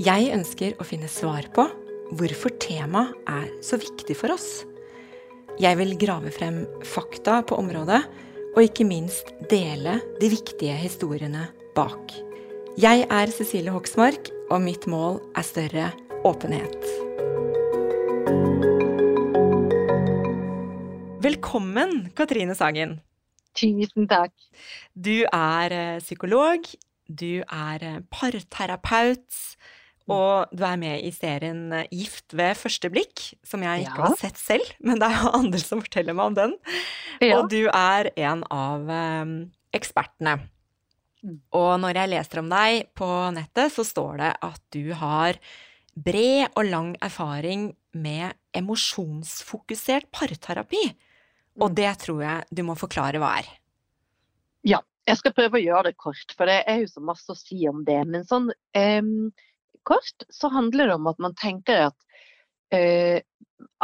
Jeg ønsker å finne svar på hvorfor temaet er så viktig for oss. Jeg vil grave frem fakta på området, og ikke minst dele de viktige historiene bak. Jeg er Cecilie Hoksmark, og mitt mål er større åpenhet. Velkommen, Katrine Sagen. Tusen takk. Du er eh, psykolog, du er eh, parterapeut. Og du er med i serien eh, Gift ved første blikk, som jeg ikke ja. har sett selv, men det er jo andre som forteller meg om den. Ja. Og du er en av um, ekspertene. Mm. Og når jeg leser om deg på nettet, så står det at du har bred og lang erfaring med emosjonsfokusert parterapi. Og mm. det tror jeg du må forklare hva er. Ja, jeg skal prøve å gjøre det kort, for det er jo så masse å si om det. Men sånn um kort, så handler det om at man tenker at, uh,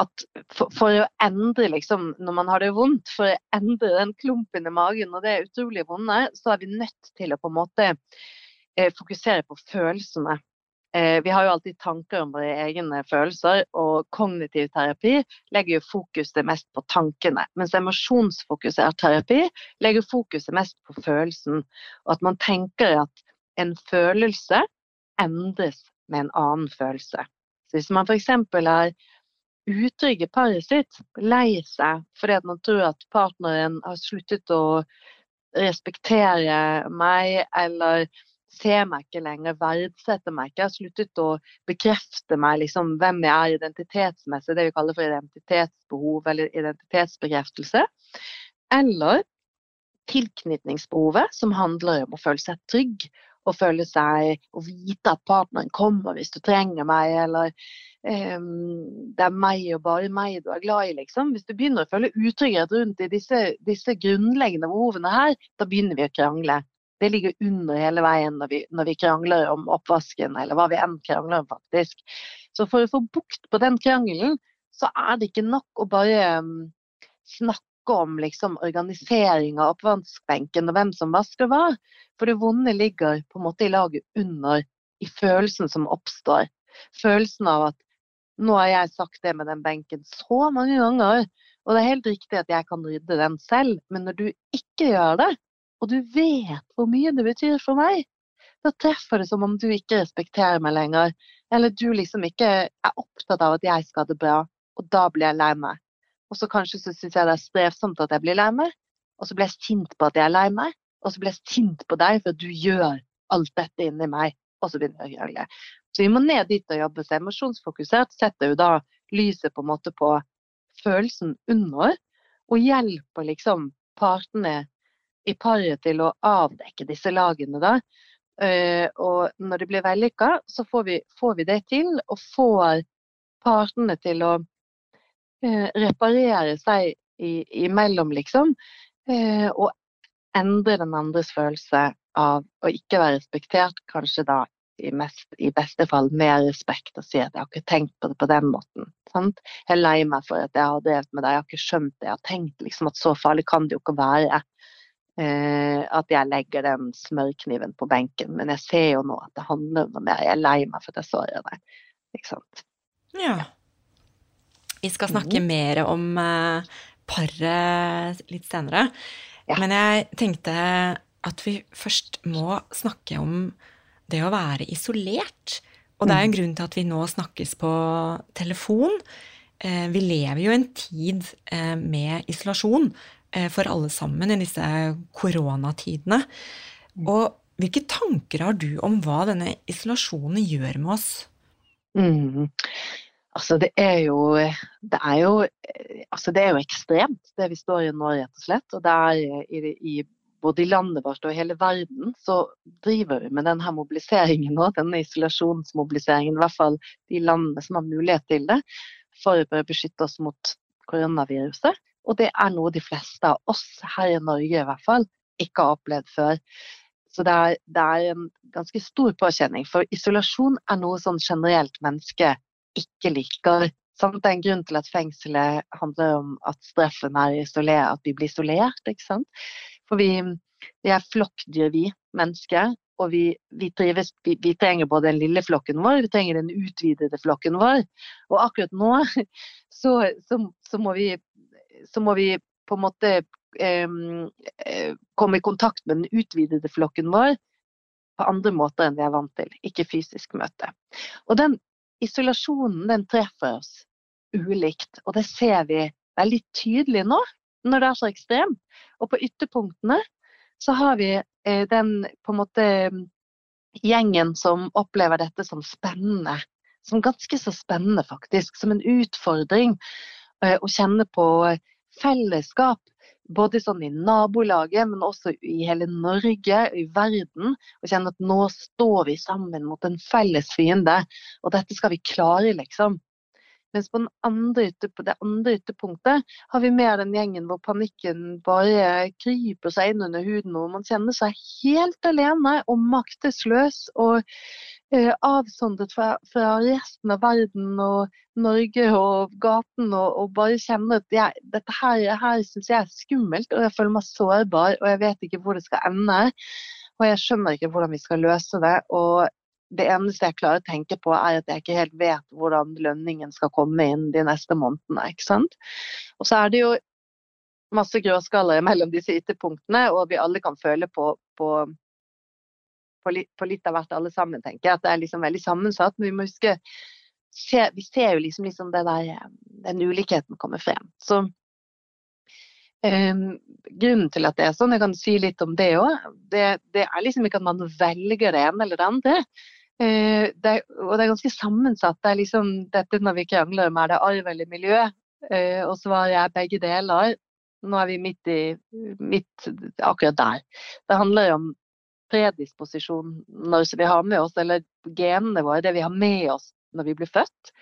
at for, for, å endre liksom, når man har det vondt, for å endre den klumpen i magen og det er utrolig vonde, så er vi nødt til å på en måte uh, fokusere på følelsene. Uh, vi har jo alltid tanker om våre egne følelser, og kognitiv terapi legger jo fokuset mest på tankene. Mens emosjonsfokusert terapi legger fokuset mest på følelsen. Og at man tenker at en følelse endres med en annen følelse. Så hvis man f.eks. er utrygg i paret sitt, lei seg fordi man tror at partneren har sluttet å respektere meg eller ser meg ikke lenger, verdsetter meg ikke, har sluttet å bekrefte meg, liksom, hvem jeg er identitetsmessig, det vi kaller for identitetsbehov eller identitetsbekreftelse. Eller tilknytningsbehovet, som handler om å føle seg trygg å føle seg Å vite at partneren kommer hvis du trenger meg, eller um, det er meg og bare meg du er glad i, liksom. Hvis du begynner å føle utrygghet rundt i disse, disse grunnleggende behovene her, da begynner vi å krangle. Det ligger under hele veien når vi, når vi, krangler om oppvasken, eller hva vi enn krangler om, faktisk. Så for å få bukt på den krangelen, så er det ikke nok å bare um, snakke om liksom, organisering av oppvaskbenken og hvem som vasker hva. For det vonde ligger på en måte i laget under, i følelsen som oppstår. Følelsen av at nå har jeg sagt det med den benken så mange ganger, og det er helt riktig at jeg kan rydde den selv, men når du ikke gjør det, og du vet hvor mye det betyr for meg, da treffer det som om du ikke respekterer meg lenger, eller du liksom ikke er opptatt av at jeg skal ha det bra, og da blir jeg lei meg. Og så kanskje så syns jeg det er strevsomt at jeg blir lei meg. Og så blir jeg sint på at jeg er lei meg. Og så blir jeg sint på deg for at du gjør alt dette inni meg. Og så begynner jeg å gjøre det. Så vi må ned dit og jobbe. Så emosjonsfokusert setter jo da lyset på en måte på følelsen under, og hjelper liksom partene i paret til å avdekke disse lagene, da. Uh, og når det blir vellykka, så får vi, får vi, det til, og får partene til å Eh, reparere seg imellom, liksom. Eh, og endre den andres følelse av å ikke være respektert, kanskje da i, mest, i beste fall mer respekt, og si at jeg har ikke tenkt på det på den måten. Sant? Jeg er lei meg for at jeg har drevet med det, jeg har ikke skjønt det. Jeg har tenkt liksom at så farlig kan det jo ikke være. Eh, at jeg legger den smørkniven på benken. Men jeg ser jo nå at det handler om noe mer. Jeg er lei meg for at jeg sårer deg. Ikke sant. Ja. Vi skal snakke mm. mer om uh, paret litt senere. Ja. Men jeg tenkte at vi først må snakke om det å være isolert. Og det er en grunn til at vi nå snakkes på telefon. Eh, vi lever jo en tid eh, med isolasjon for alle sammen i disse koronatidene. Og hvilke tanker har du om hva denne isolasjonen gjør med oss? Mm. Altså, det er jo Det er jo, altså, det er jo ekstremt, det vi står i nå, rett og slett. Og det er i, i både i landet vårt og i hele verden, så driver vi med denne mobiliseringen nå, denne isolasjonsmobiliseringen, i hvert fall de landene som har mulighet til det, for å beskytte oss mot koronaviruset. Og det er noe de fleste av oss her i Norge i hvert fall ikke har opplevd før. Så det er, det er en ganske stor påkjenning. For isolasjon er noe sånn generelt mennesket ikke liker. Sant? Det er en grunn til at fengselet handler om at straffen er isolert, at vi blir isolert. ikke sant? For vi, vi er flokkdyr, vi mennesker. Og vi, vi, trives, vi, vi, trenger både den lille flokken vår, vi trenger den utvidede flokken vår. Og akkurat nå så, så, så, må, vi, så må vi på en måte eh, komme i kontakt med den utvidede flokken vår på andre måter enn vi er vant til, ikke fysisk møte. Og den isolasjonen den treffer oss ulikt, og det ser vi veldig tydelig nå når det er så ekstremt. Og på ytterpunktene så har vi eh, den på en måte gjengen som opplever dette som spennende. Som ganske så spennende, faktisk. Som en utfordring eh, å kjenne på fellesskap. Både sånn i nabolaget, men også i hele Norge, i verden. Og kjenne at nå står vi sammen mot en felles fiende. Og dette skal vi klare, liksom. Mens på, andre på, det andre ytterpunktet har vi mer den gjengen hvor panikken bare kryper seg inn under huden, og man kjenner seg helt alene og maktesløs og eh, avsondret fra, fra, resten av verden og Norge og gaten, og, og bare kjenner at jeg, dette her, her syns jeg er skummelt, og jeg føler meg sårbar, og jeg vet ikke hvor det skal ende. Og jeg skjønner ikke hvordan vi skal løse det. Og det eneste jeg klarer å tenke på, er at jeg ikke helt vet hvordan lønningen skal komme inn de neste månedene. ikke sant? Og så er det jo masse gråskaller mellom disse ytterpunktene, og vi alle kan føle på, på, på, litt, på litt, av hvert alle sammen, tenker jeg. At det er liksom veldig sammensatt. Men vi må huske se, Vi ser jo liksom, liksom der, den ulikheten kommer frem. Så Um, grunnen til at det er sånn, jeg kan si litt om det òg, det, det, er liksom ikke at man velger det ene eller det andre. Eh, det, og det er ganske sammensatt. Det er liksom dette når vi krangler om er det arv eller miljø, eh, og svaret er begge deler. Nå er vi midt i midt akkurat der. Det handler om predisposisjon når vi har med oss, eller genene våre, det vi har med oss når vi blir født.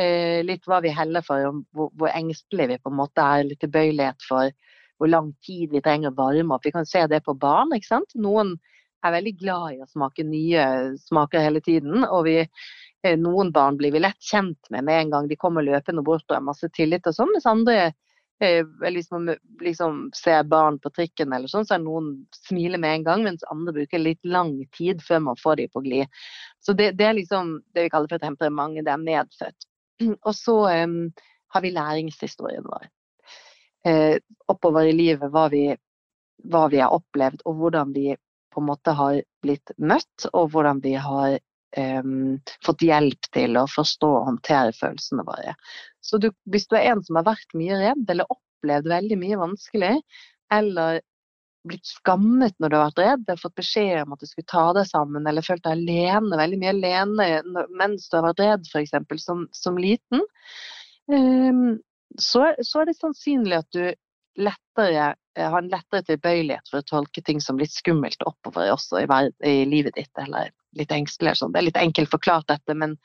Eh, litt hva vi heller for, hvor, hvor engstelige vi på en måte er, litt tilbøyelighet for hvor lang tid vi trenger å varme opp. Vi kan se det på barn. ikke sant? Noen er veldig glad i å smake nye smaker hele tiden. Og vi, eh, noen barn blir vi lett kjent med med en gang de kommer løpende bort og har masse tillit og sånn. Mens andre liksom, liksom ser barn på trikken eller sånn, så er noen smiler med en gang, mens andre bruker litt lang tid før man får dem på glid. Så det, det, er liksom det vi kaller for temperament, det er medfødt. Og så um, har vi læringshistorien vår. Eh, oppover i livet hva vi, hva vi har opplevd, og hvordan vi på en måte har blitt møtt, og hvordan vi har um, fått hjelp til å forstå og håndtere følelsene våre. Så du, hvis du er en som har vært mye redd, eller opplevd veldig mye vanskelig, eller blitt skammet når du har vært redd, eller fått beskjed om at du skulle ta deg sammen, eller følt deg alene, veldig mye alene mens du har vært redd, f.eks. Som, som liten, um, så, så, er det sannsynlig at du lettere, ha en lettere tilbøyelighet for å tolke ting som litt skummelt oppover også i, i livet ditt, eller litt engstelig. Sånn. Det er litt enkelt forklart dette, men,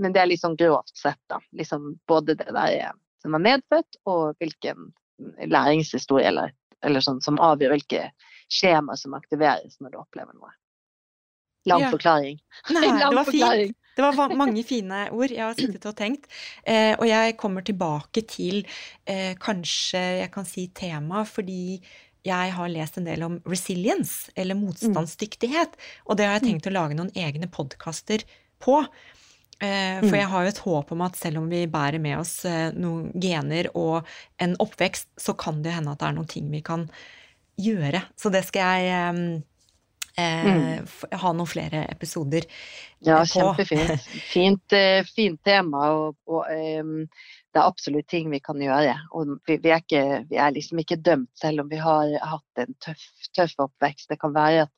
men det er litt sånn grovt sett, da. Liksom både det der eh, som er medfødt, og hvilken læringshistorie eller, eller sånn, som avgjør hvilke skjemaer som aktiveres når du opplever noe. Lang ja. forklaring. Nei, Lang det var fint. Det var mange fine ord jeg har sittet og tenkt. Eh, og jeg kommer tilbake til eh, kanskje jeg kan si tema, fordi jeg har lest en del om resilience, eller motstandsdyktighet. Og det har jeg tenkt å lage noen egne podkaster på. Eh, for jeg har jo et håp om at selv om vi bærer med oss eh, noen gener og en oppvekst, så kan det hende at det er noen ting vi kan gjøre. Så det skal jeg eh, Mm. ha noen flere episoder Ja, på. kjempefint. Fint, eh, fint tema. Og, og ehm, det er absolutt ting vi kan gjøre. Og vi, vi, er ikke, vi er liksom ikke dømt, selv om vi har hatt en tøff, tøff oppvekst. Det kan være at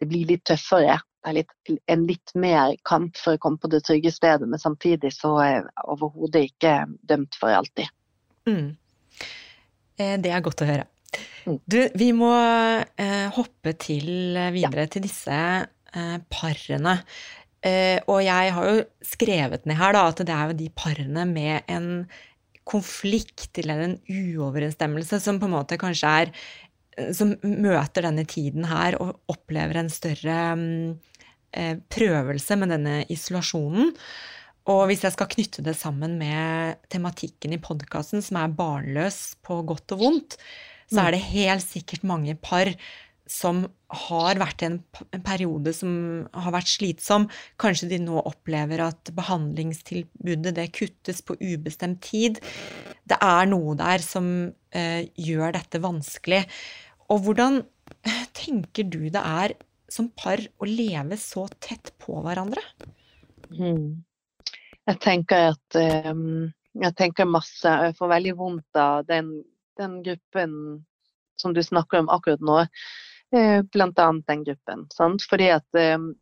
det blir litt tøffere. Det er litt, en litt mer kamp for å komme på det trygge stedet, men samtidig så er overhodet ikke dømt for alltid. Mm. Eh, Det er godt å høre. Mm. Du, vi må eh, hoppe til videre videre til disse eh, parene. Eh, og jeg har jo skrevet ned her da, at det er jo de parene med en konflikt eller en uoverensstemmelse som på en måte kanskje er eh, Som møter denne tiden her og opplever en større eh, prøvelse med denne isolasjonen. Og hvis jeg skal knytte det sammen med tematikken i podkasten, som er barnløs på godt og vondt, så er det helt sikkert mange par som har vært i en, en periode som har vært slitsom. Kanskje de nå opplever at behandlingstilbudet det kuttes på ubestemt tid. Det er noe der som eh, gjør dette vanskelig. Og hvordan tenker du det er som par å leve så tett på hverandre? Mm. Jeg tenker at um, Jeg tenker masse. Jeg får veldig vondt av den, den gruppen som du snakker om akkurat nå. Eh, blant annet den gruppen. Sant? Fordi at ehm,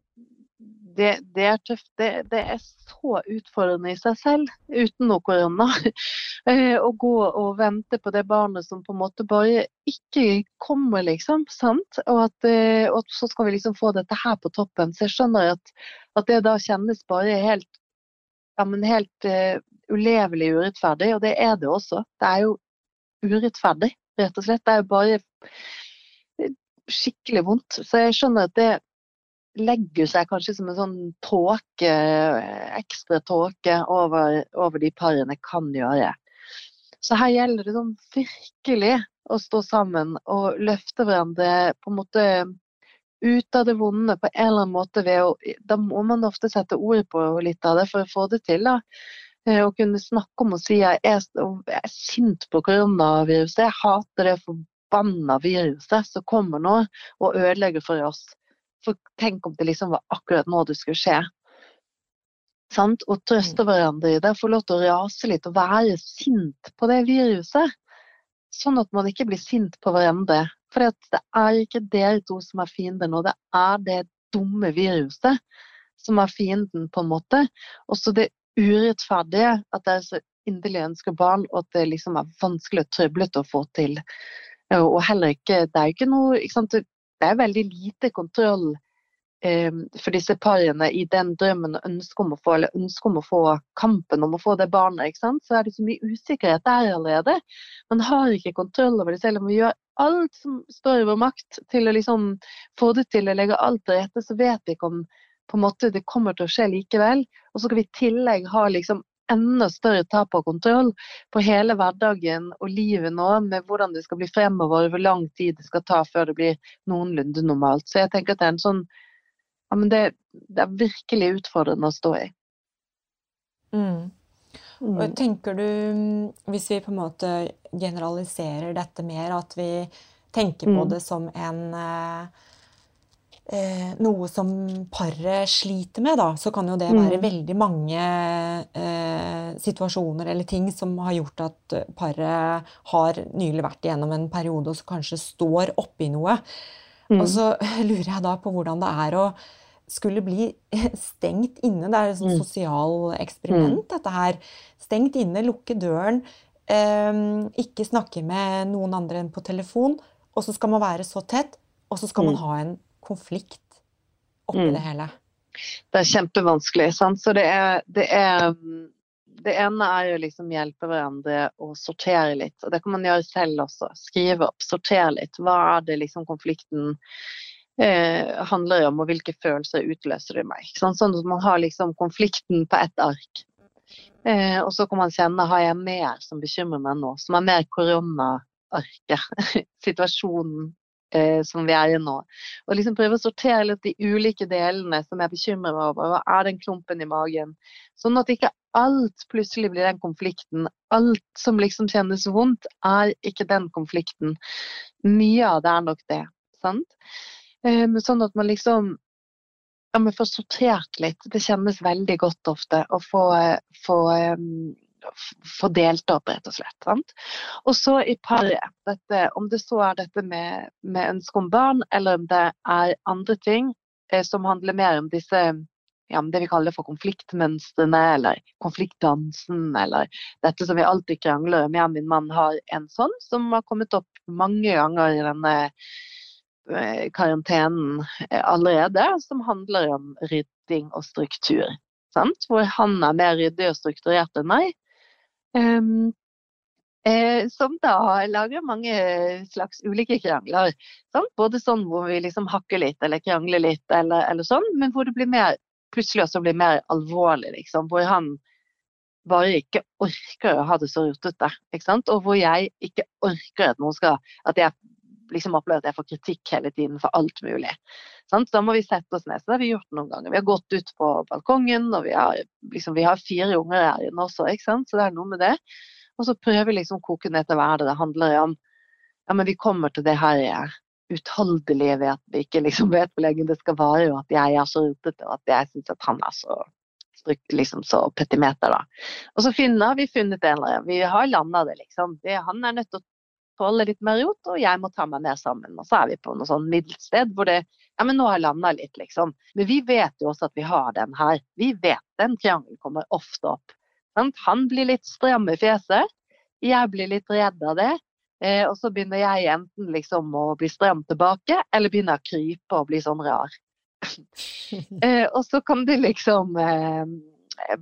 det, det er tøft. Det, det er så utfordrende i seg selv, uten noe korona. Eh, Å gå og vente på det barnet som på en måte bare ikke kommer, liksom. Sant? Og, at, eh, og så skal vi liksom få dette her på toppen. Så jeg skjønner at, at det da kjennes bare helt ja, men helt uh, ulevelig urettferdig, og det er det også. Det er jo urettferdig, rett og slett. Det er jo bare skikkelig vondt. Så jeg skjønner at det legger seg kanskje som en sånn tåke, ekstra tåke over, over de parene kan gjøre. Så her gjelder det sånn virkelig å stå sammen og løfte hverandre på en måte ut av det vonde på en eller annen måte ved å Da må man ofte sette ord på litt av det for å få det til. da. Eh, Å kunne snakke om og si jeg er, jeg er sint på koronaviruset, jeg hater det forbanna viruset som kommer nå og ødelegger for oss. For tenk om det liksom var akkurat nå det skulle skje. Sant? Og trøste hverandre i det. Få lov til å rase litt og være sint på det viruset. Sånn at man ikke blir sint på hverandre. For det er ikke dere to som er fiender nå, det er det dumme viruset som er fienden, på en måte. Og så det urettferdige at det er så inderlig ønsker barn, og at det liksom er vanskelig og trøblete å få til. Og heller ikke Det er jo ikke noe ikke sant? Det er veldig lite kontroll eh, for disse parene i den drømmen og ønsket om å få, eller ønsket om å få kampen om å få det barnet. ikke sant? Så er det så mye usikkerhet der allerede. Man har ikke kontroll over det selv om vi gjør alt som står i vår makt til å liksom få det til og legge alt til rette, så vet vi ikke om på en måte det kommer til å skje likevel. Og så skal vi i tillegg ha liksom enda større tap av kontroll på hele hverdagen og livet nå, med hvordan det skal bli fremover, hvor lang tid det skal ta før det blir noenlunde normalt. Så jeg tenker at det er en sånn Ja, men det, det er virkelig utfordrende å stå i. Mm. Og tenker du, mm, hvis vi på en måte generaliserer dette mer, at vi tenker på Mm. det som en eh, eh, Noe som paret sliter med, da, så kan jo det være Mm. veldig mange eh, situasjoner eller ting som har gjort at paret har nylig vært igjennom en periode og så kanskje står oppi noe. Mm. Og så lurer jeg da på hvordan det er å skulle bli stengt inne. Det er et sånt Mm. sosial eksperiment, dette her. Stengt inne, lukke døren, eh, ikke snakke med noen andre enn på telefon. Og så skal man være så tett, og så skal man Mm. ha en konflikt oppi Mm. det hele. Det er kjempevanskelig. Sant? Så det er, det er Det ene er å liksom hjelpe hverandre å sortere litt. Og det kan man gjøre selv også. Skrive opp, sortere litt. Hva er det liksom konflikten eh, handler om, og hvilke følelser utløser det i meg? Sånn? Sånn at man har liksom konflikten på ett ark. Eh, og så kan man kjenne har jeg mer som bekymrer meg nå, som er mer koronaarket. Situasjonen eh, som vi er i nå. Og liksom prøve å sortere litt de ulike delene som jeg bekymrer meg over. Hva er den klumpen i magen? Sånn at ikke alt plutselig blir den konflikten. Alt som liksom kjennes vondt, er ikke den konflikten. Mye av det er nok det. Sant? Eh, sånn at man liksom ja, men får sortert litt. Det kjennes veldig godt ofte å få, få, um, få delt opp, rett og slett. Sant? Og så i paret, dette, om det så er dette med, med ønske om barn, eller om det er andre ting eh, som handler mer om disse ja, det vi kaller for konfliktmønstrene, eller konfliktdansen, eller dette som vi alltid krangler om. Ja, min mann har en sånn som har kommet opp mange ganger i denne Eh, karantenen eh, allerede, som handler om rydding og struktur. Sant? Hvor han er mer ryddig og strukturert enn meg. Um, eh, som da lager mange slags ulike krangler. Sant? Både sånn hvor vi liksom hakker litt eller krangler litt, eller, eller sånn, men hvor det blir mer, plutselig også blir mer alvorlig. Liksom, hvor han bare ikke orker å ha det så rotete. Og hvor jeg ikke orker at noen skal At jeg liksom opplever at jeg får kritikk hele tiden for alt mulig. Så da må vi sette oss ned. Så det har vi gjort noen ganger. Vi har gått ut på balkongen, og vi har, liksom, vi har fire unger her inne også, ikke sant? så det er noe med det. Og så prøver vi liksom å koke ned til hva det handler om. Ja, men vi kommer til det her utholdelige ved at vi ikke liksom vet hvor lenge det skal vare, og at jeg er så rotete, og at jeg syns at han er så liksom så petimeter, da. Og så finner vi funnet en eller annen. Vi har landa det, liksom. Det, han er nødt til å holde litt mer rot, og jeg må ta meg mer sammen. Og så er vi på noe sånn middelsted hvor det ja, men nå har jeg landa litt, liksom. Men vi vet jo også at vi har den her. Vi vet den triangelen kommer ofte opp. Sant? Han blir litt stram i fjeset. Jeg blir litt redd av det. Eh, og så begynner jeg enten liksom å bli stram tilbake, eller begynner å krype og bli sånn rar. eh, og så kan det liksom eh,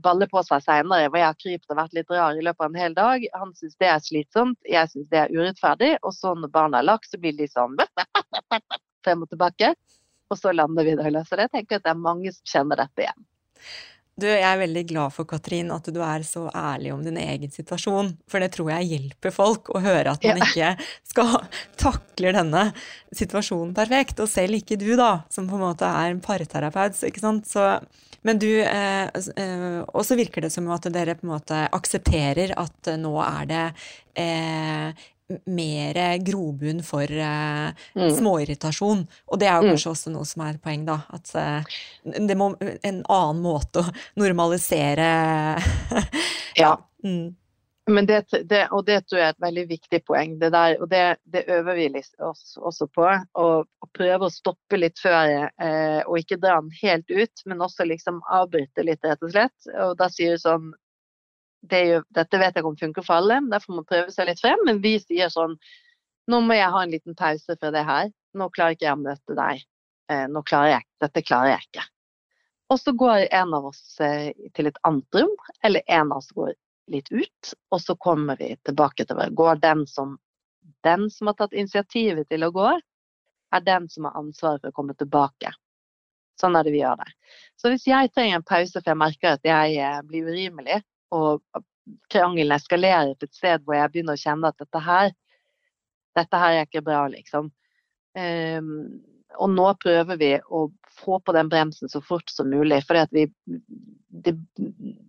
balle på seg seinere, hvor jeg har krypt og vært litt rar i løpet av en hel dag. Han syns det er slitsomt, jeg syns det er urettferdig. Og så når barna er lagt, så blir de sånn frem og tilbake. Og så lander vi det og løser det. Jeg tenker at det er mange som kjenner dette igjen. Du, jeg er veldig glad for Katrin, at du er så ærlig om din egen situasjon. For det tror jeg hjelper folk å høre at man ja. ikke skal takle denne situasjonen perfekt. Og selv ikke du, da, som på en måte er en parterapeut. ikke sant? Så men du, eh, eh, Og så virker det som at dere på en måte aksepterer at nå er det eh, mer grobunn for uh, mm. småirritasjon. Og det er jo mm. kanskje mm. også noe som er poeng, da. At uh, det må en annen måte å normalisere Ja. mm. Men det, det, og det tror jeg er et veldig viktig poeng. Det der, og det, det øver vi oss også på. Å prøve å stoppe litt før, eh, og ikke dra den helt ut, men også liksom avbryte litt, rett og slett. Og da sier du sånn det jo, Dette vet jeg om funker for alle, derfor må man prøve seg litt frem. Men vi sier sånn Nå må jeg ha en liten pause fra det her. Nå klarer ikke jeg å møte deg. Eh, nå klarer jeg, dette klarer jeg ikke. Og så går en av oss eh, til et annet rom, eller en av oss går litt ut, og så kommer vi tilbake til hverandre. går den som den som har tatt initiativet til å gå, er den som har ansvaret for å komme tilbake. Sånn er det vi gjør det. Så hvis jeg trenger en pause for jeg merker at jeg eh, blir urimelig, og krangelen eskalerer til et sted hvor jeg begynner å kjenne at dette her, dette her er ikke bra, liksom. Um, og nå prøver vi å få på den bremsen så fort som mulig. For vi, vi,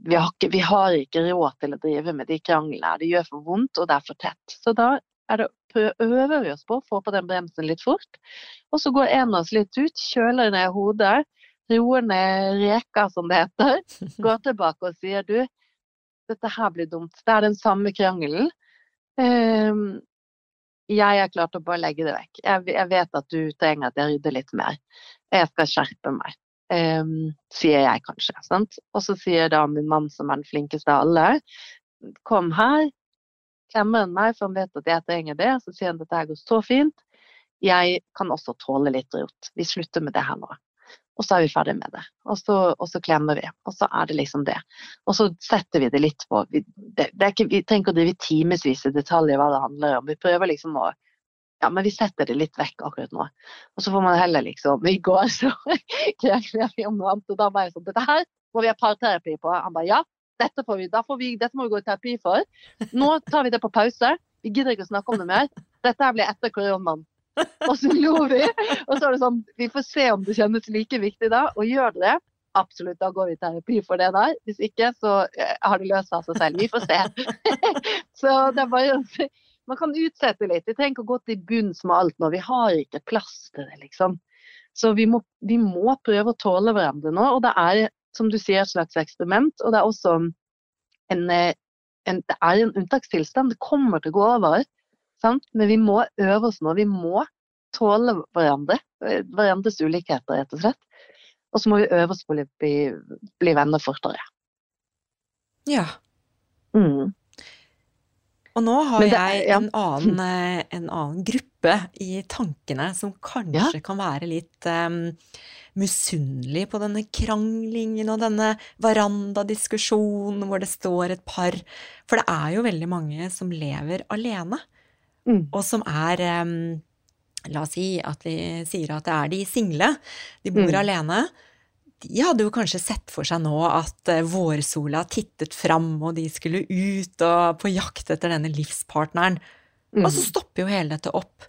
vi, har ikke, råd til å drive med de kranglene. Det gjør for vondt, og det er for tett. Så da det, øver vi oss på å få på den bremsen litt fort. Og så går en av oss litt ut, kjøler ned hodet, roer ned reka, som det heter. Går tilbake og sier du, dette her blir dumt. Det er den samme krangelen. Um, jeg er klart å bare legge det vekk. Jeg, vet at du trenger at jeg rydder litt mer. Jeg skal skjerpe meg, um, sier jeg kanskje. Sant? Og så sier da min mann, som er den flinkeste av alle, kom her. Klemmer han meg, for han vet at jeg trenger det. Så sier han at dette går så fint. Jeg kan også tåle litt rot. Vi slutter med det her nå. Og så er vi ferdig med det. Og så, og så, klemmer vi. Og så er det liksom det. Og så setter vi det litt på Vi, det, det ikke, vi trenger ikke å drive timevis i detaljer hva det handler om. Vi prøver liksom å ja, men vi setter det litt vekk akkurat nå. Og så får man heller liksom I går så kranglet vi om noe annet, og da var jeg sånn Dette her må vi ha parterapi på. Han bare ja, dette, får vi, får vi, dette må vi gå i terapi for. Nå tar vi det på pause. Vi gidder ikke å snakke om det mer. Dette her blir etter koronaen. Og så lo vi. Og så er det sånn, vi får se om det kjennes like viktig da. Og gjør det det, absolutt, da går vi i terapi for det der. Hvis ikke, så eh, har det løst av seg selv. Vi får se. så det er bare Man kan utsette litt. Vi trenger ikke å gå til bunns med alt nå. Vi har ikke plass til det, liksom. Så vi må, vi må prøve å tåle hverandre nå. Og det er, som du sier, et slags eksperiment. Og det er også en, eh, en, det er en unntakstilstand. Det kommer til å gå over. Sant? Men vi må øve oss nå. Vi må tåle hverandre. eh, Hverandres ulikheter, rett og slett. Og så må vi øve oss på å bli, bli venner fortere. Ja. Mm. Og nå har det jeg jeg ja. en annen, eh, en annen gruppe i tankene som kanskje kan være litt um, misunnelig på denne kranglingen og denne verandadiskusjonen hvor det står et par. For det er jo veldig mange som lever alene, Mm. og som er um, La oss si at vi sier at det er de single, de bor Mm. alene. De hadde jo kanskje sett for seg nå at eh, vårsola tittet fram, og de skulle ut og på jakt etter denne livspartneren. Mm. Og så stopper jo hele dette opp.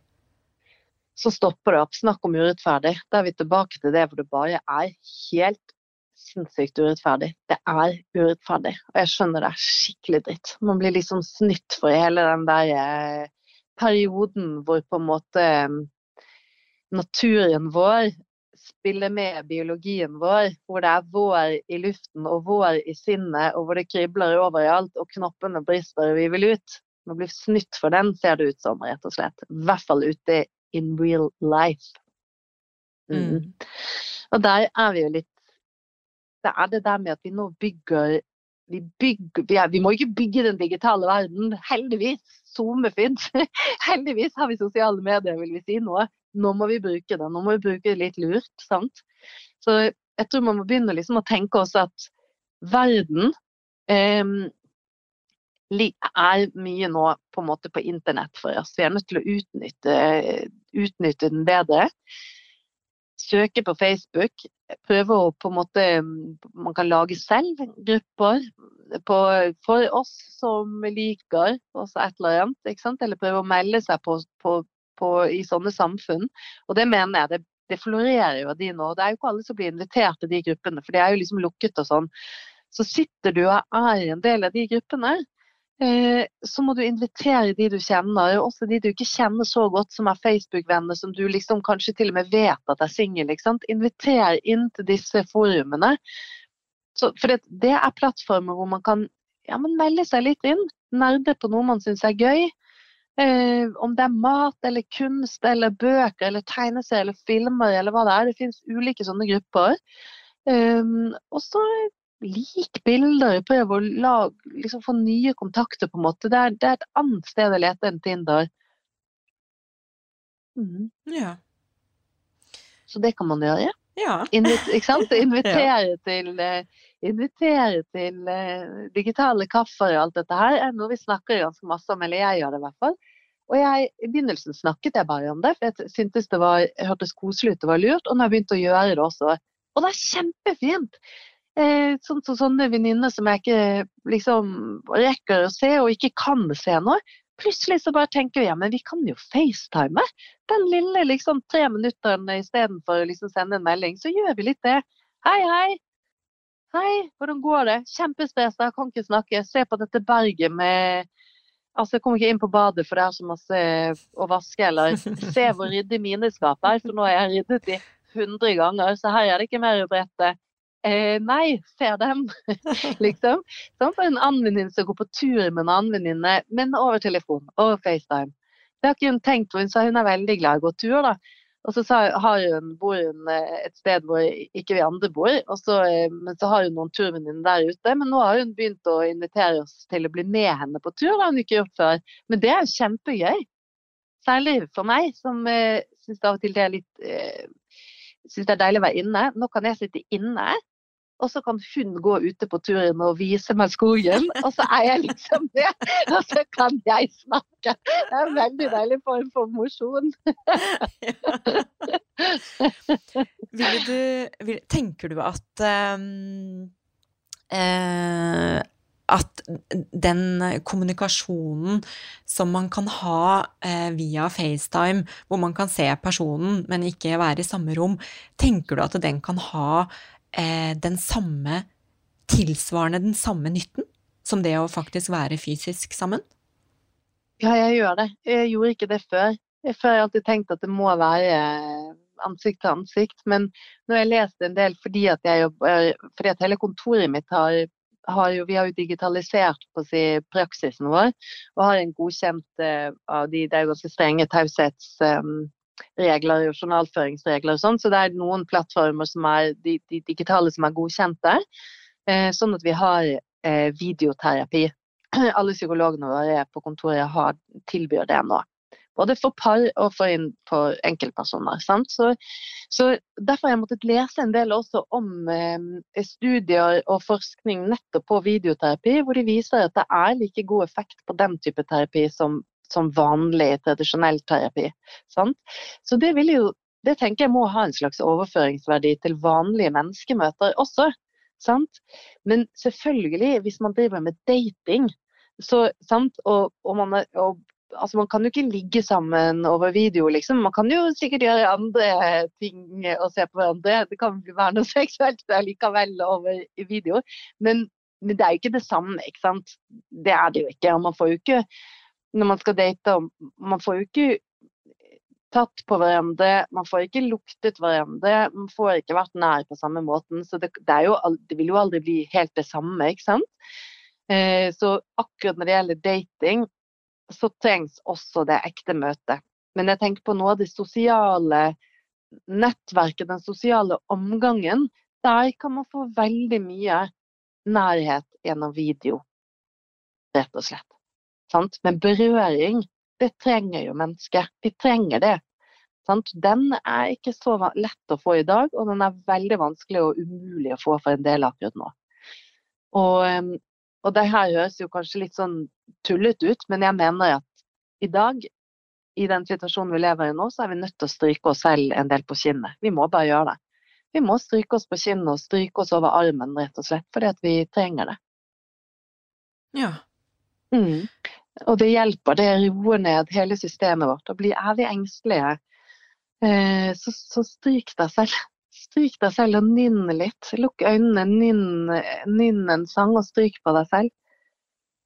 så stopper det opp. Snakk om urettferdig. Da er vi tilbake til det hvor det bare er helt sinnssykt urettferdig. Det er urettferdig. Og jeg skjønner det er skikkelig dritt. Man blir liksom snytt for hele den der eh, perioden hvor på en måte eh, naturen vår spiller med biologien vår, hvor det er vår i luften og vår i sinnet, og hvor det kribler overalt og knoppene brister og vi vil ut. Man blir snytt for den, ser det ut som, rett og slett. I hvert fall ute in real life. Mm. Mm. Og der er vi jo litt Det er det der med at vi nå bygger Vi, bygger, vi, er, vi må ikke bygge den digitale verden. Heldigvis. SoMe fins. Heldigvis har vi sosiale medier, vil vi si nå. Nå må vi bruke det. Nå må vi bruke det litt lurt. sant? Så jeg tror man må begynne liksom å tenke også at verden eh, er mye nå på en måte på internett for oss. Vi er nødt til å utnytte, utnytte den bedre. Søke på Facebook. Prøve å på en måte Man kan lage selv grupper på, for oss som liker oss et eller annet. Ikke sant? Eller prøve å melde seg på, på, på i sånne samfunn. Og det mener jeg. Det, det florerer jo av de nå. Det er jo ikke alle som blir invitert til de gruppene, for de er jo liksom lukket og sånn. Så sitter du og er en del av de gruppene, så må du invitere de du kjenner, og også de du ikke kjenner så godt som er Facebook-venner, som du liksom kanskje til og med vet at er singel. Inviter inn til disse forumene. Så, for det, det er plattformer hvor man kan ja, melde seg litt inn. Nerde på noe man syns er gøy. Eh, om det er mat eller kunst eller bøker eller tegneserier eller filmer eller hva det er. Det finnes ulike sånne grupper. Um, og så lik bilder, prøv å lag, liksom få nye kontakter på en måte. Det er, det er et annet sted å lete enn Tinder. Mm. Ja. Så det kan man gjøre. ja. Invit, ikke sant? Invitere til, eh, invitere til uh, digitale kaffer og alt dette her er noe vi snakker ganske masse om, eller jeg gjør det i hvert fall. Og jeg, I begynnelsen snakket jeg bare om det, for jeg syntes det var, hørtes koselig ut og var lurt. Og nå har jeg begynt å gjøre det også. Og det er kjempefint! Eh, sånn, som sånne venninner som jeg ikke liksom rekker å se og ikke kan se nå. Plutselig så bare tenker vi ja, men vi kan jo facetime. Den lille liksom tre minutteren istedenfor å liksom sende en melding, så gjør vi litt det. Hei, hei. Hei, hvordan går det? Kjempestressa, kan ikke snakke. Se på dette berget med Altså, jeg kommer ikke inn på badet, for det er så masse å vaske, eller se hvor ryddig mine skap er, for nå har jeg ryddet de 100 ganger, så her er det ikke mer å brette. Eh, nei, ser dem, liksom. Sånn for en annen venninne som går på tur med en annen venninne, men over telefon, over FaceTime. Det har ikke hun tenkt på, hun sa hun er veldig glad i å gå tur, da. Og så har hun, bor hun eh, et sted hvor ikke vi andre bor, så, eh, men så har hun noen turvenninner der ute. Men nå har hun begynt å invitere oss til å bli med henne på tur, det har hun ikke gjort før. Men det er jo kjempegøy. Særlig for meg, som eh, syns av og til det er litt eh, Syns det er deilig å være inne. Nå kan jeg sitte inne, og så kan hun gå ute på turen og vise meg skogen. Og så er jeg liksom med, og så kan jeg snakke. Det er en veldig deilig form for mosjon. Ville du vil, Tenker du at um, eh, at den kommunikasjonen som man kan ha eh, via FaceTime, hvor man kan se personen, men ikke være i samme rom, tenker du at den kan ha eh, den samme tilsvarende den samme nytten som det å faktisk være fysisk sammen? Ja, jeg gjør det. Jeg gjorde ikke det før. Før har jeg alltid tenkt at det må være ansikt til ansikt. Men nå har jeg lest en del fordi at, jobber, fordi at hele kontoret mitt har, har jo, vi har jo digitalisert si, praksisen vår og har en godkjent uh, av de Det er ganske strenge taushets... um, og journalføringsregler og sånn, så det er noen plattformer som er de, de digitale som er godkjent der. Uh, sånn at vi har eh, videoterapi. Alle psykologene våre på kontoret har, tilbyr det nå. Både for par og for, inn, for enkeltpersoner. Så, så, Derfor har jeg måttet lese en del også om eh, studier og forskning nettopp på videoterapi, hvor de viser at det er like god effekt på den type terapi som, som vanlig, tradisjonell terapi. Sant? Så det vil jo det tenker jeg må ha en slags overføringsverdi til vanlige menneskemøter også. Sant? Men selvfølgelig, hvis man driver med dating, så, og, og, man, og altså man kan jo ikke ligge sammen over video, liksom. Man kan jo sikkert gjøre andre ting og se på hverandre. Det kan være noe seksuelt likevel over video. Men, men, det er jo ikke det samme, ikke sant. Det er det jo ikke. Og man får jo ikke, når man skal date, man får jo ikke tatt på hverandre, man får ikke luktet hverandre, man får ikke vært nær på samme måten. Så det, det, jo, det vil jo aldri bli helt det samme, ikke sant. Eh, så akkurat når det gjelder dating, så trengs også det ekte møtet. Men jeg tenker på noe av det sosiale nettverket, den sosiale omgangen. Der kan man få veldig mye nærhet gjennom video, rett og slett. Sant? Men berøring, det trenger jo mennesket. Vi trenger det. Sant? Den er ikke så lett å få i dag, og den er veldig vanskelig og umulig å få for en del akkurat nå. Og, og det her høres jo kanskje litt sånn tullete ut, men jeg mener at i dag, i den situasjonen vi lever i nå, så er vi nødt til å stryke oss selv en del på kinnet. Vi må bare gjøre det. Vi må stryke oss på kinnet og stryke oss over armen, rett og slett, fordi at vi trenger det. Ja. Mm. Og det hjelper. Det roer ned hele systemet vårt. Og blir, er vi engstelige, eh, så, så stryk deg selv. Stryk deg selv og nynn litt. Lukk øynene, nynn, nynn en sang og stryk på deg selv.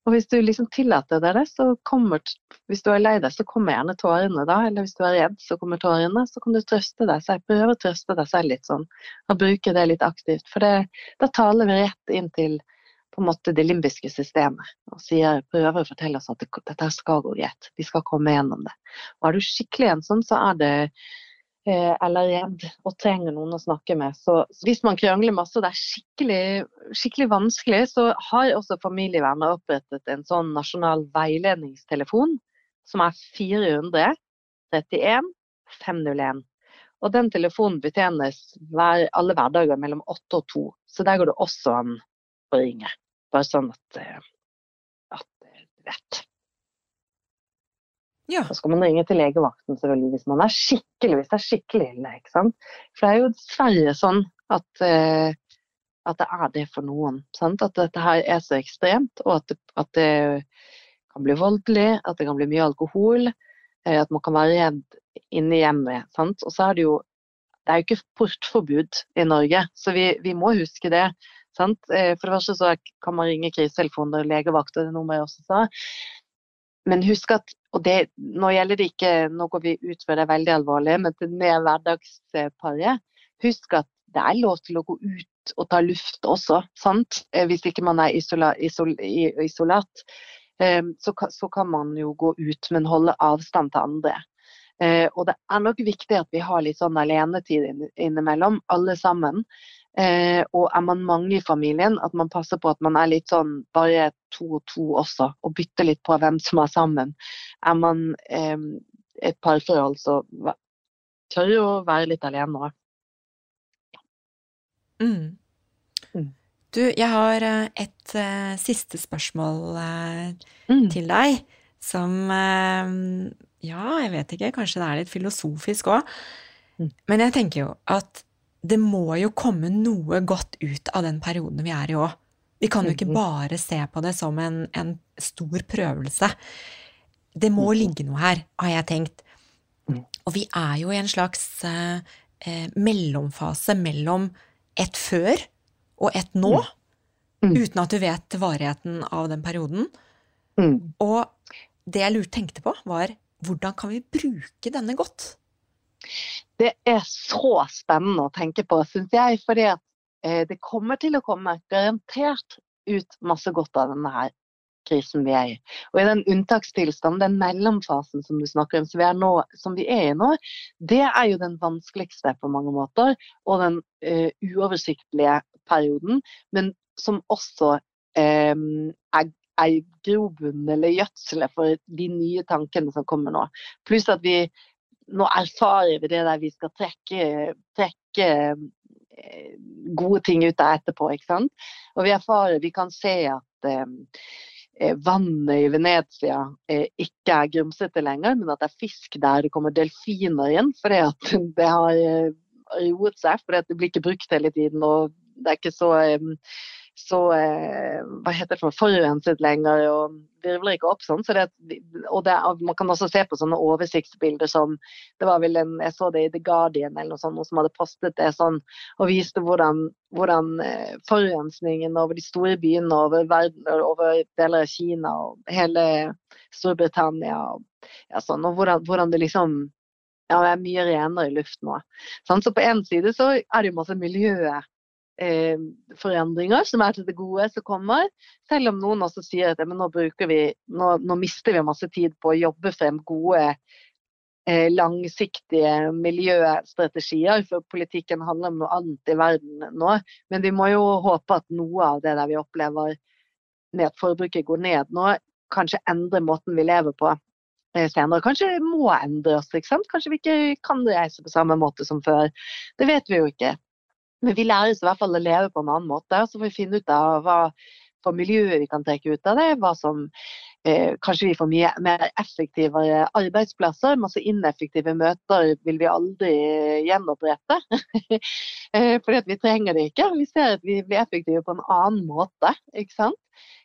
Og hvis du liksom tillater deg det, så kommer Hvis du er lei deg, så kommer gjerne tårene da. Eller hvis du er redd, så kommer tårene. Så kan du trøste deg selv. Prøve å trøste deg selv litt sånn. Og bruke det litt aktivt. For det, da taler vi rett inn til på en måte det limbiske systemet og sier, prøver å fortelle oss at det, dette skal gå greit. Vi skal komme gjennom det. Og er du skikkelig ensom, så er det Eh, eller redd og trenger noen å snakke med. Så hvis man krangler masse og det er skikkelig, skikkelig vanskelig, så har også familievernet opprettet en sånn nasjonal veiledningstelefon som er 400 31 501. Og den telefonen betjenes hver, alle hverdager mellom 8 og 2. Så der går det også an å ringe. Bare sånn at, eh, at du vet. Ja. Så skal man ringe til legevakten selvfølgelig hvis man er skikkelig, hvis det er skikkelig ille. ikke sant? For det er jo dessverre sånn at, uh, at det er det for noen. Sant? At dette her er så ekstremt, og at det, at det, kan bli voldelig, at det kan bli mye alkohol. At man kan være redd inne i hjemmet. Sant? Og så er det jo det er jo ikke portforbud i Norge, så vi, vi må huske det. Sant? Uh, for det første så kan man ringe krisetelefoner og legevakt, og det er noe jeg også sa. Men husk at og det, Nå gjelder det ikke, nå går vi ut fra det veldig alvorlig, men til det hverdagsparet, husk at det er lov til å gå ut og ta luft også, sant? Eh, hvis ikke man er isola, isol, isolat. Ehm, så, så, kan man jo gå ut, men holde avstand til andre. Eh, og det er nok viktig at vi har litt sånn alenetid innimellom, alle sammen. Eh, og er man mange i familien, at man passer på at man er litt sånn bare to og to også, og bytter litt på hvem som er sammen. Er man eh, et parforhold, så tør jo å være litt alene òg. Mm. Mm. Du, jeg har et uh, siste spørsmål uh, mm. til deg, som uh, Ja, jeg vet ikke, kanskje det er litt filosofisk òg. Mm. Men jeg tenker jo at det må jo komme noe godt ut av den perioden vi er i òg. Vi kan jo ikke mm-hmm. bare se på det som en, en stor prøvelse. Det må mm-hmm. ligge noe her, har jeg tenkt. Mm. Og vi er jo i en slags eh, eh, mellomfase mellom et før og et nå, mm. uten at du vet varigheten av den perioden. Og det jeg lurt tenkte på, var hvordan kan vi bruke denne godt? Det er så spennende å tenke på, syns jeg. fordi eh, det kommer til å komme garantert ut masse godt av denne her krisen vi er i. Og i den unntakstilstanden, den mellomfasen som du snakker om, som vi er, nå, som vi er i nå, det er jo den vanskeligste på mange måter, og den uh, uoversiktlige perioden, men som også um, er, er grobunn eller gjødselet for de nye tankene som kommer nå. Pluss at vi nå erfarer vi det der vi skal trekke, trekke eh, gode ting ut av etterpå. ikke sant? Og vi erfarer, vi kan se at eh, vannet i Venezia eh, ikke er grumsete lenger, men at det er fisk der. Det kommer delfiner igjen fordi at det har roet seg. fordi det blir ikke brukt hele tiden. og det er ikke så um, så eh, hva heter det for forurenset lenger og virvler ikke opp sånn. Så det, og det, man kan også se på sånne oversiktsbilder som det var vel en, Jeg så det i The Guardian eller noe sånt, noen som hadde postet det sånn og viste hvordan, hvordan eh, forurensningen over de store byene over verden, over deler av Kina og hele Storbritannia og, ja, sånn, og hvordan, hvordan det liksom ja, det er mye renere luft nå. Sånn, så på en side så er det jo masse miljøet eh, forandringer som er til det gode som kommer. Selv om noen også sier at nå, vi, nå, nå, mister vi masse tid på å jobbe frem gode eh, langsiktige miljøstrategier. For politikken handler om noe annet i verden nå. Men vi må jo håpe at noe av det der vi opplever med at forbruket går ned nå, kanskje endrer måten vi lever på eh, senere. Kanskje det må endre oss. Kanskje vi ikke kan reise på samme måte som før. Det vet vi jo ikke. Men vi lærer oss i hvert fall å leve på en annen måte. Så får vi finne ut av hva for miljøet vi kan trekke ut av det. hva som eh, Kanskje vi får mye mer effektive arbeidsplasser. Masse ineffektive møter vil vi aldri gjenopprette. eh, fordi at vi trenger det ikke. Vi ser at vi blir effektive på en annen måte. ikke sant?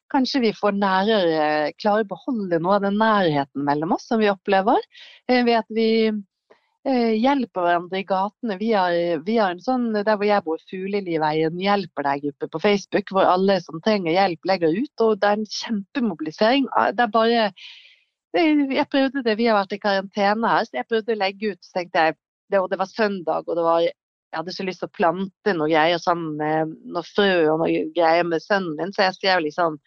Kanskje vi får nærere, klarer å beholde noe av den nærheten mellom oss som vi opplever. Eh, ved at vi hjelper hverandre i gatene. Vi har, vi har, en sånn, Der hvor jeg bor, Fugleliveien hjelper deg-gruppe på Facebook, hvor alle som trenger hjelp, legger ut. og Det er en kjempemobilisering. Ah, det er bare Jeg prøvde det, vi har vært i karantene her, så jeg prøvde å legge ut. så tenkte jeg, det, det var søndag, og det var, jeg hadde så lyst til å plante noe greier sammen med noe frø og noe greier med sønnen min, så jeg skrev liksom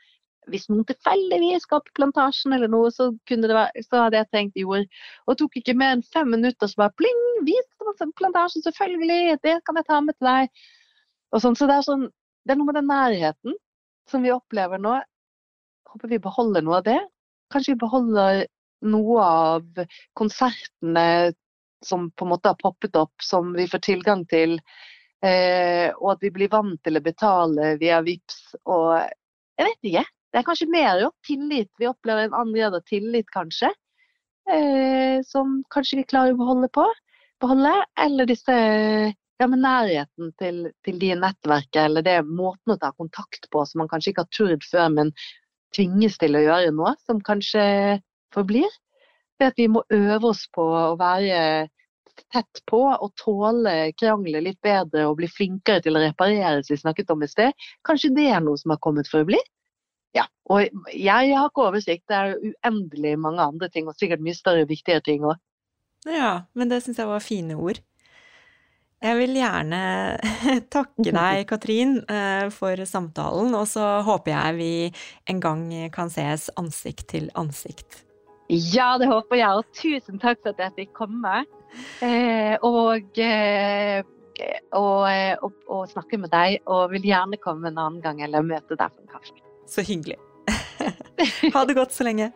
hvis noen tilfeldigvis skal på plantasjen eller noe, så, være, så, hadde jeg tenkt jord. Og tok ikke mer enn fem minutter, så bare pling, vi skal på plantasjen, selvfølgelig, det kan jeg ta med til deg. Og sånn, så det er, sånn, det er noe med den nærheten som vi opplever nå. Håper vi beholder noe av det. Kanskje vi beholder noe av konsertene som på en måte har poppet opp, som vi får tilgang til. Eh, og at vi blir vant til å betale via VIPS og jeg vet ikke. Det er kanskje mer jo, tillit. Vi opplever en annen grad av tillit, kanskje. Eh, som kanskje vi klarer å beholde på. Beholde, eller disse ja, med nærheten til, til de nettverket, eller det måten å ta kontakt på som man kanskje ikke har turt før, men tvinges til å gjøre noe, som kanskje forblir. Det at vi må øve oss på å være tett på og tåle krangler litt bedre og bli flinkere til å reparere, som vi snakket om i sted. Kanskje det er noe som har kommet for å bli? Ja, og jeg har ikke oversikt. Det er uendelig mange andre ting, og sikkert mye større, viktigere ting òg. Ja, men det syns jeg var fine ord. Jeg vil gjerne takke deg, Katrin, eh, for samtalen, og så håper jeg vi en gang kan ses ansikt til ansikt. Ja, det håper jeg, og tusen takk for at jeg fikk komme. Eh, og, eh, og, og, og snakke med deg, og vil gjerne komme en annen gang eller møte deg for en kaffe. Så hyggelig. ha det godt så lenge.